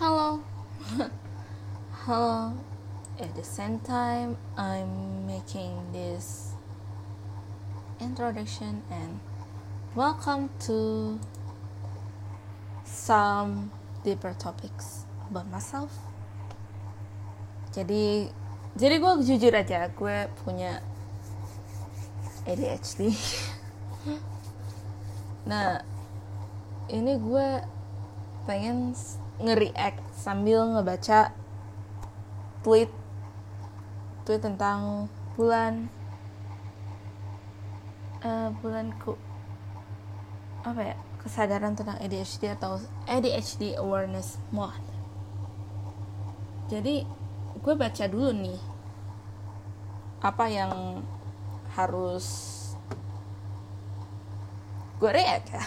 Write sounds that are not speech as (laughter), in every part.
Hello. Hello. (laughs) At the same time, I'm making this introduction and welcome to some deeper topics about myself. Jadi, jadi gue jujur aja, gue punya ADHD. (laughs) nah, ini gue pengen nge-react sambil ngebaca tweet tweet tentang bulan uh, bulanku apa ya kesadaran tentang ADHD atau ADHD awareness. Month jadi gue baca dulu nih apa yang harus gue react ya.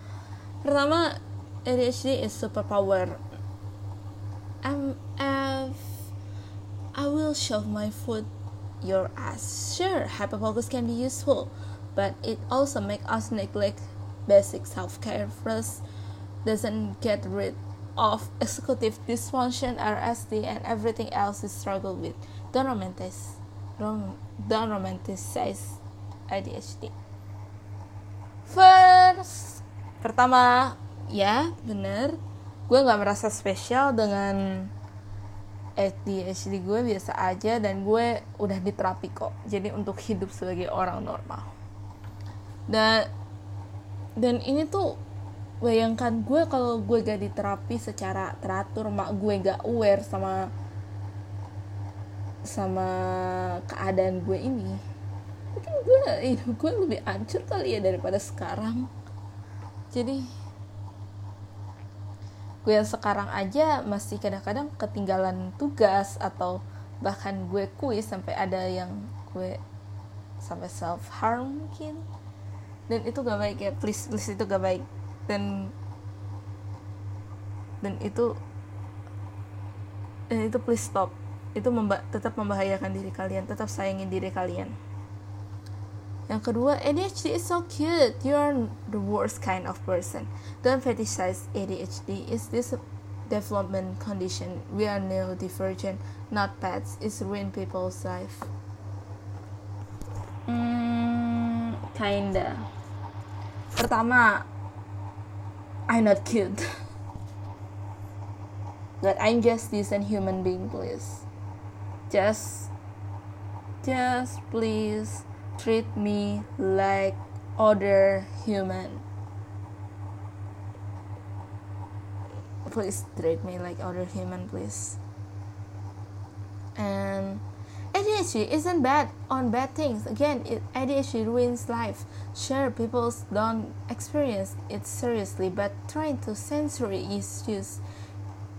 (laughs) Pertama ADHD is superpower. I'm F. I will shove my foot your ass. Sure, hyperfocus can be useful, but it also makes us neglect basic self-care. First, doesn't get rid of executive dysfunction, RSD, and everything else we struggle with. Don't romanticize, don't, don't romanticize ADHD. First, pertama ya bener. Gue nggak merasa spesial dengan ADHD gue biasa aja dan gue udah diterapi kok. Jadi untuk hidup sebagai orang normal. Dan dan ini tuh bayangkan gue kalau gue gak diterapi secara teratur mak gue gak aware sama sama keadaan gue ini mungkin gue hidup gue lebih hancur kali ya daripada sekarang. Jadi gue yang sekarang aja masih kadang-kadang ketinggalan tugas atau bahkan gue kuis sampai ada yang gue sampai self harm mungkin. Dan itu gak baik ya please please itu gak baik. Dan dan itu dan itu please stop. Itu memba tetap membahayakan diri kalian tetap sayangin diri kalian yang kedua, ADHD is so cute. You're the worst kind of person. Don't fetishize ADHD. It's this development condition? We are neurodivergent, not pets. It's ruin people's life. Hmm, kinda. Pertama, I'm not cute. but I'm just decent human being, please. Just, just please treat me like other human. Please treat me like other human please. And ADHD isn't bad on bad things. Again it, ADHD ruins life. Sure people don't experience it seriously but trying to sensory issues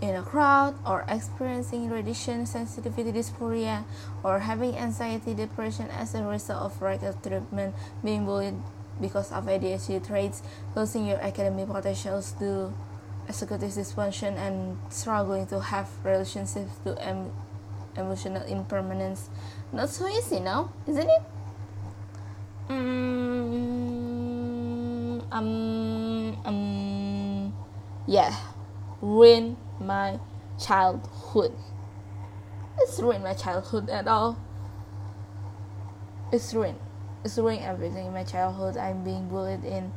in a crowd or experiencing radiation sensitivity dysphoria or having anxiety depression as a result of regular treatment being bullied because of ADHD traits losing your academic potentials due executive dysfunction and struggling to have relationships to em- emotional impermanence. Not so easy now isn't it? Mm, um um yeah. Ruin my childhood. It's ruined my childhood at all. It's ruined. It's ruined everything in my childhood. I'm being bullied in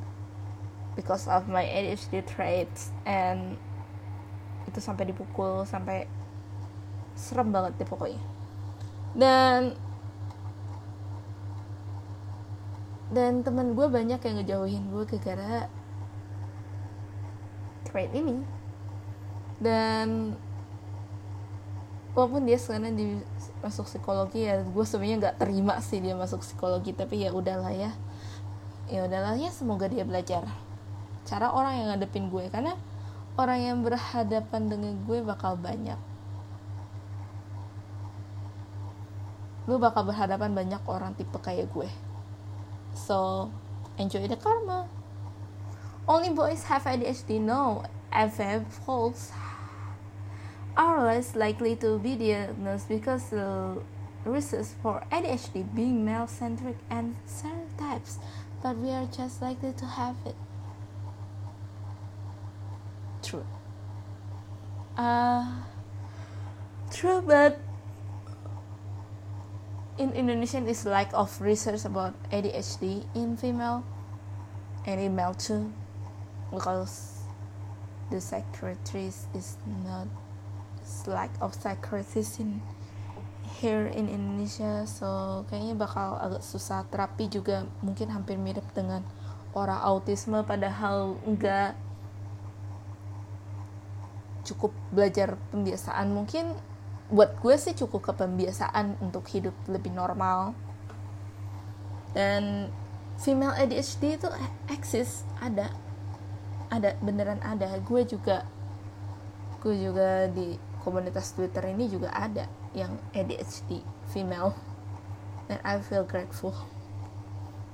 because of my ADHD traits and itu sampai dipukul sampai serem banget deh pokoknya dan dan teman gue banyak yang ngejauhin gue gara-gara trait ini dan walaupun dia sekarang di masuk psikologi ya gue sebenarnya nggak terima sih dia masuk psikologi tapi ya udahlah ya. Ya udahlah ya semoga dia belajar cara orang yang ngadepin gue karena orang yang berhadapan dengan gue bakal banyak. Lu bakal berhadapan banyak orang tipe kayak gue. So enjoy the karma. Only boys have ADHD no FF folks are less likely to be diagnosed because the risks for ADHD being male centric and stereotypes, but we are just likely to have it. True. uh, true but in Indonesian is lack of research about ADHD in female and in male too because the psychiatrist is not lack of psychiatrists in here in Indonesia so kayaknya bakal agak susah. Terapi juga mungkin hampir mirip dengan orang autisme padahal enggak. Cukup belajar pembiasaan. Mungkin buat gue sih cukup ke pembiasaan untuk hidup lebih normal. Dan female ADHD itu eksis ada. Ada beneran ada. Gue juga gue juga di komunitas Twitter ini juga ada yang ADHD female and I feel grateful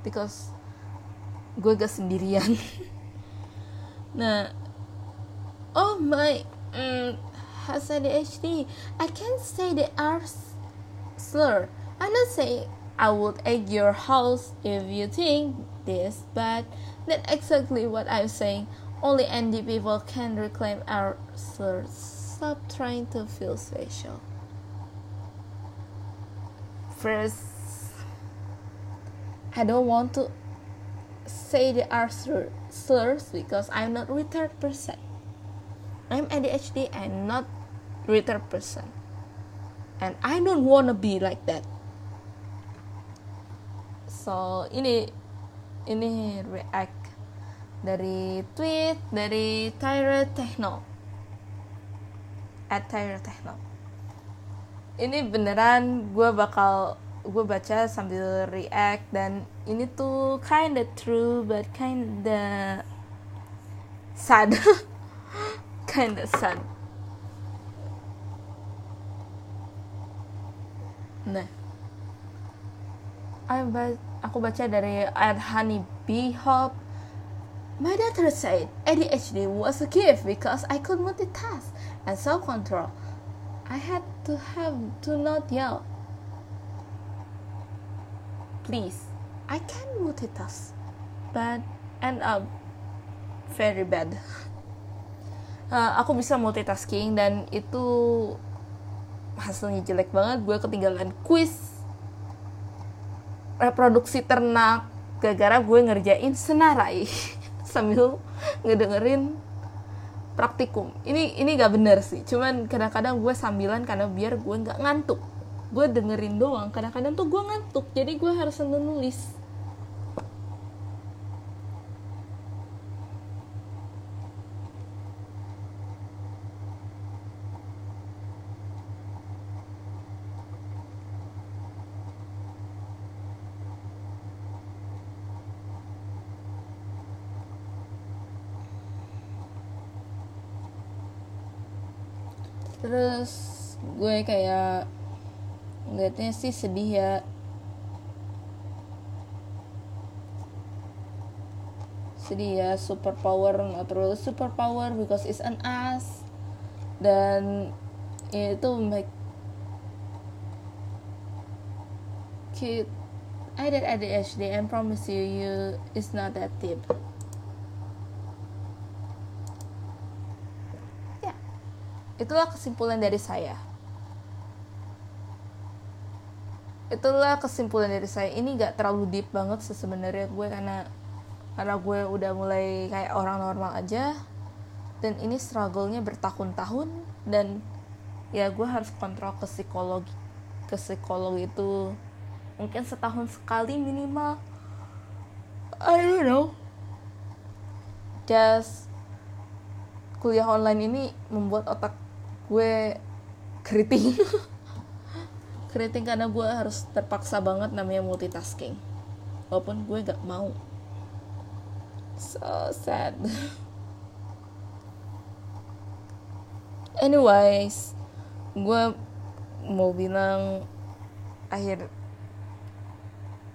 because gue gak sendirian (laughs) nah oh my mm, has ADHD. I can't say the R slur. I'm not saying I would egg your house if you think this, but that's exactly what I'm saying. Only ND people can reclaim our slurs. Stop trying to feel special. First, I don't want to say the R slurs because I'm not retarded person. I'm ADHD and not retard person and I don't wanna be like that so ini ini react dari tweet dari Tyra Techno at Tyra Techno ini beneran gue bakal gue baca sambil react dan ini tuh kinda true but kinda sad. (laughs) Kinda sad. Nah. Aku baca dari Ed Honey B Hop My daughter said ADHD was a gift because I could multitask and self-control. I had to have to not yell. Please, I can multitask, but end up very bad. (laughs) uh, aku bisa multitasking dan itu hasilnya jelek banget gue ketinggalan quiz reproduksi ternak gara-gara gue ngerjain senarai (laughs) sambil ngedengerin praktikum. Ini ini gak bener sih. Cuman kadang-kadang gue sambilan karena biar gue nggak ngantuk. Gue dengerin doang. Kadang-kadang tuh gue ngantuk. Jadi gue harus nulis terus gue kayak ngeliatnya sih sedih ya. Sedih ya super power nggak terlalu super power because it's an ass. Dan ya itu make cute. I did ADHD and promise you you is not that deep Itulah kesimpulan dari saya. Itulah kesimpulan dari saya. Ini gak terlalu deep banget sih sebenarnya gue karena karena gue udah mulai kayak orang normal aja dan ini struggle-nya bertahun-tahun dan ya gue harus kontrol ke psikologi ke psikolog itu mungkin setahun sekali minimal I don't know just kuliah online ini membuat otak gue keriting. (laughs) Keriting karena gue harus terpaksa banget namanya multitasking. Walaupun gue gak mau. So sad. (laughs) Anyways gue mau bilang akhir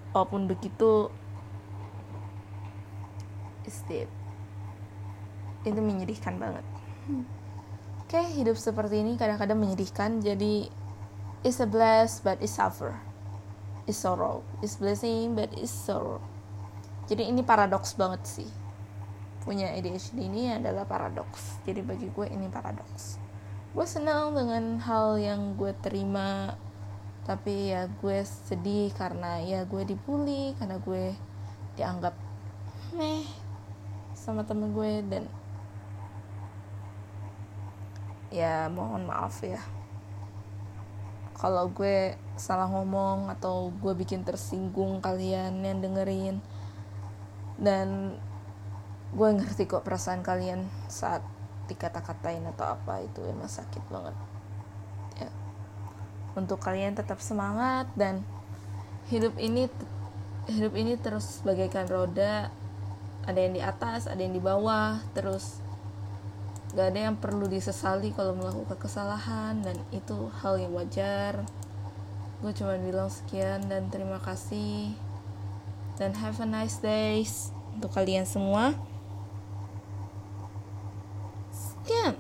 walaupun begitu is deep. Itu menyedihkan banget. Hmm. Oke, okay, hidup seperti ini kadang-kadang menyedihkan. Jadi, it's a bless but it's suffer. It's sorrow. It's blessing but it's sorrow. Jadi ini paradoks banget sih. Punya ADHD ini adalah paradoks. Jadi bagi gue ini paradoks. gue senang dengan hal yang gue terima tapi ya gue sedih karena ya gue dibully karena gue dianggap meh sama temen gue dan ya mohon maaf ya. Kalau gue salah ngomong atau gue bikin tersinggung kalian yang dengerin. Dan gue ngerti kok perasaan kalian saat dikata-katain atau apa itu emang sakit banget. Ya. Untuk kalian tetap semangat dan hidup ini hidup ini terus bagaikan roda. Ada yang di atas ada yang di bawah terus gak ada yang perlu disesali kalau melakukan kesalahan dan itu hal yang wajar. Gue cuma bilang sekian dan terima kasih. Dan have a nice days untuk kalian semua. Sekian.